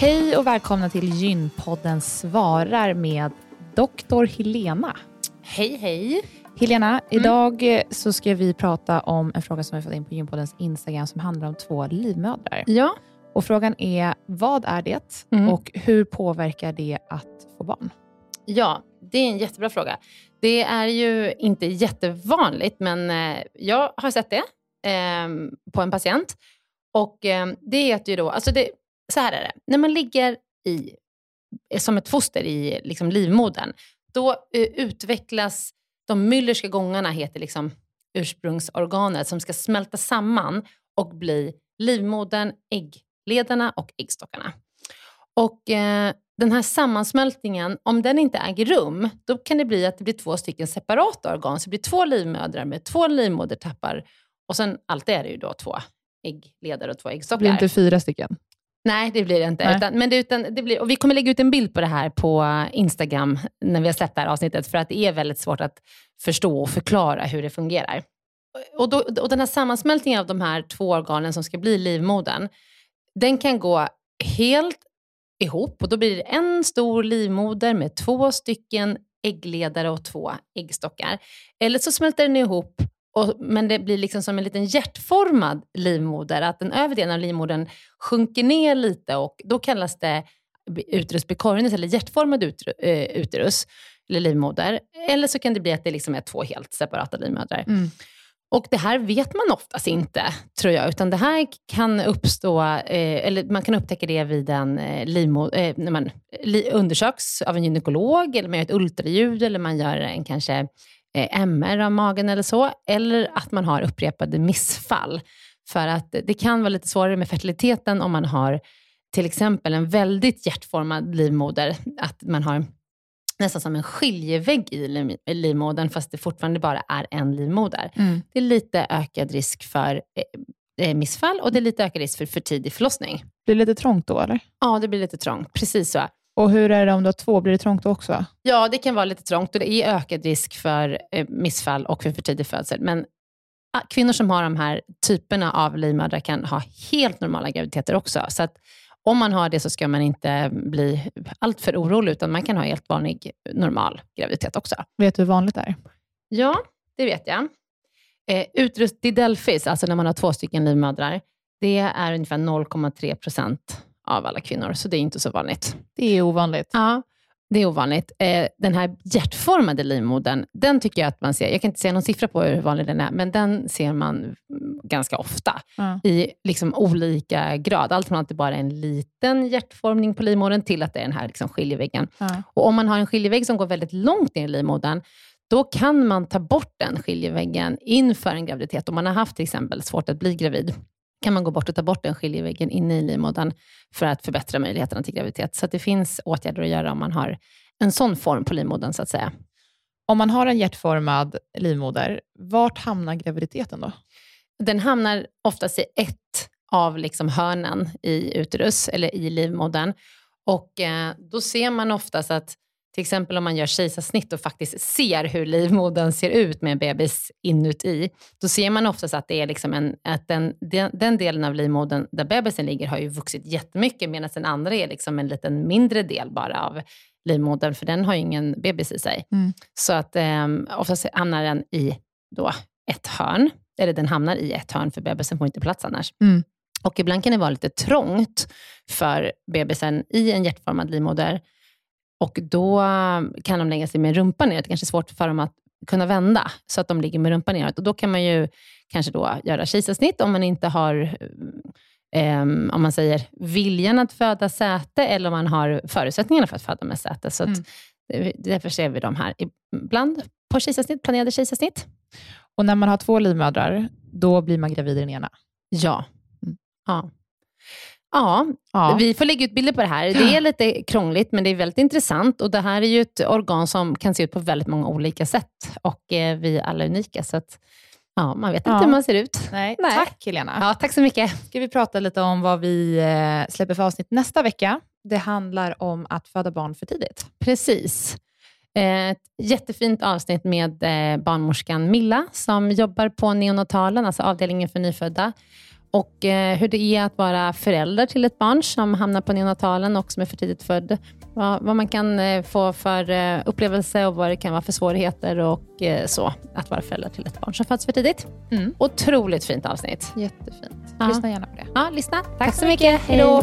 Hej och välkomna till Gynpodden svarar med doktor Helena. Hej, hej. Helena, mm. idag så ska vi prata om en fråga som vi fått in på Gynpoddens Instagram som handlar om två livmödrar. Ja. Och Frågan är, vad är det mm. och hur påverkar det att få barn? Ja, det är en jättebra fråga. Det är ju inte jättevanligt, men eh, jag har sett det eh, på en patient. Och eh, det heter ju då, alltså det, så här är det, när man ligger i, som ett foster i liksom livmodern, då uh, utvecklas de Müllerska gångarna, heter liksom ursprungsorganet, som ska smälta samman och bli livmodern, äggledarna och äggstockarna. Och eh, den här sammansmältningen, om den inte äger rum, då kan det bli att det blir två stycken separata organ. Så det blir två livmödrar med två livmodertappar och sen alltid är det ju då två äggledare och två äggstockar. Det blir inte fyra stycken? Nej, det blir det inte. Utan, men det, utan, det blir, och vi kommer lägga ut en bild på det här på Instagram när vi har släppt det här avsnittet, för att det är väldigt svårt att förstå och förklara hur det fungerar. Och, då, och Den här sammansmältningen av de här två organen som ska bli livmodern, den kan gå helt ihop och då blir det en stor livmoder med två stycken äggledare och två äggstockar. Eller så smälter den ihop och, men det blir liksom som en liten hjärtformad livmoder, att den övre delen av livmodern sjunker ner lite och då kallas det uterus bicornis eller hjärtformad uter, uh, uterus. eller livmoder. Eller så kan det bli att det liksom är två helt separata livmödrar. Mm. Och det här vet man oftast inte, tror jag, utan det här kan uppstå, eh, eller man kan upptäcka det vid en eh, livmo- eh, när man li- undersöks av en gynekolog, eller man gör ett ultraljud, eller man gör en kanske eh, MR av magen eller så, eller att man har upprepade missfall. För att det kan vara lite svårare med fertiliteten om man har till exempel en väldigt hjärtformad livmoder, att man har nästan som en skiljevägg i livmodern, fast det fortfarande bara är en livmoder. Mm. Det är lite ökad risk för eh, eh, missfall och det är lite ökad risk för för tidig förlossning. Blir det lite trångt då eller? Ja, det blir lite trångt. Precis så. Och hur är det om du har två? Blir det trångt också? Ja, det kan vara lite trångt och det är ökad risk för eh, missfall och för för tidig födsel. Men ah, kvinnor som har de här typerna av livmödrar kan ha helt normala graviditeter också. Så att om man har det så ska man inte bli alltför orolig, utan man kan ha helt vanlig normal graviditet också. Vet du hur vanligt det är? Ja, det vet jag. Eh, utrust Didelphys, alltså när man har två stycken livmödrar, det är ungefär 0,3 procent av alla kvinnor, så det är inte så vanligt. Det är ovanligt. Ja, det är ovanligt. Eh, den här hjärtformade livmodern, den tycker jag att man ser, jag kan inte säga någon siffra på hur vanlig den är, men den ser man mm, ganska ofta Ja. i liksom olika grad. Allt från att det bara är en liten hjärtformning på livmodern till att det är den här liksom skiljeväggen. Ja. Och om man har en skiljevägg som går väldigt långt ner i livmodern, då kan man ta bort den skiljeväggen inför en graviditet. Om man har haft till exempel svårt att bli gravid, kan man gå bort och ta bort den skiljeväggen inne i livmodern för att förbättra möjligheterna till graviditet. Så att det finns åtgärder att göra om man har en sån form på livmodern, så att säga. Om man har en hjärtformad livmoder, vart hamnar graviditeten då? Den hamnar oftast i ett av liksom hörnen i uterus, eller i livmodern. Och eh, då ser man oftast att, till exempel om man gör kejsarsnitt och faktiskt ser hur livmodern ser ut med en bebis inuti, då ser man oftast att det är liksom en, att den, den, den delen av livmodern där bebisen ligger har ju vuxit jättemycket, medan den andra är liksom en liten mindre del bara av livmodern, för den har ju ingen bebis i sig. Mm. Så att eh, oftast hamnar den i då ett hörn, eller den hamnar i ett hörn, för bebisen får inte plats annars. Mm. Och ibland kan det vara lite trångt för bebisen i en hjärtformad livmoder. Och då kan de lägga sig med rumpan neråt. Det kanske är svårt för dem att kunna vända, så att de ligger med rumpan neråt. Och då kan man ju kanske då göra kejsarsnitt om man inte har ehm, om man säger viljan att föda säte, eller om man har förutsättningarna för att föda med säte. Så att, Mm. det- därför ser vi de här ibland på kejsarsnitt, planerade kejsarsnitt. Och när man har två livmödrar, då blir man gravid i den ena. Ja. Mm. Ja. Ja, Ja. vi får lägga ut bilder på det här. Det är lite krångligt, men det är väldigt intressant. Och Det här är ju ett organ som kan se ut på väldigt många olika sätt. Och eh, vi är alla unika, så att, ja, man vet inte Ja. hur man ser ut. Nej. Nej. Tack Helena. Ja, tack så mycket. ska vi prata lite om vad vi eh, släpper för avsnitt nästa vecka. Det handlar om att föda barn för tidigt. Precis. Eh, Ett jättefint avsnitt med eh, barnmorskan Milla, som jobbar på neonatalen, alltså avdelningen för nyfödda. Och eh, hur det är att vara förälder till ett barn som hamnar på neonatalen och som är för tidigt född. Vad, vad man kan eh, få för eh, upplevelse och vad det kan vara för svårigheter och eh, så, att vara förälder till ett barn som föds för tidigt. Mm. Otroligt fint avsnitt. Jättefint. Ja. Lyssna gärna på det. Ja, lyssna. Tack, så mycket. Hej då.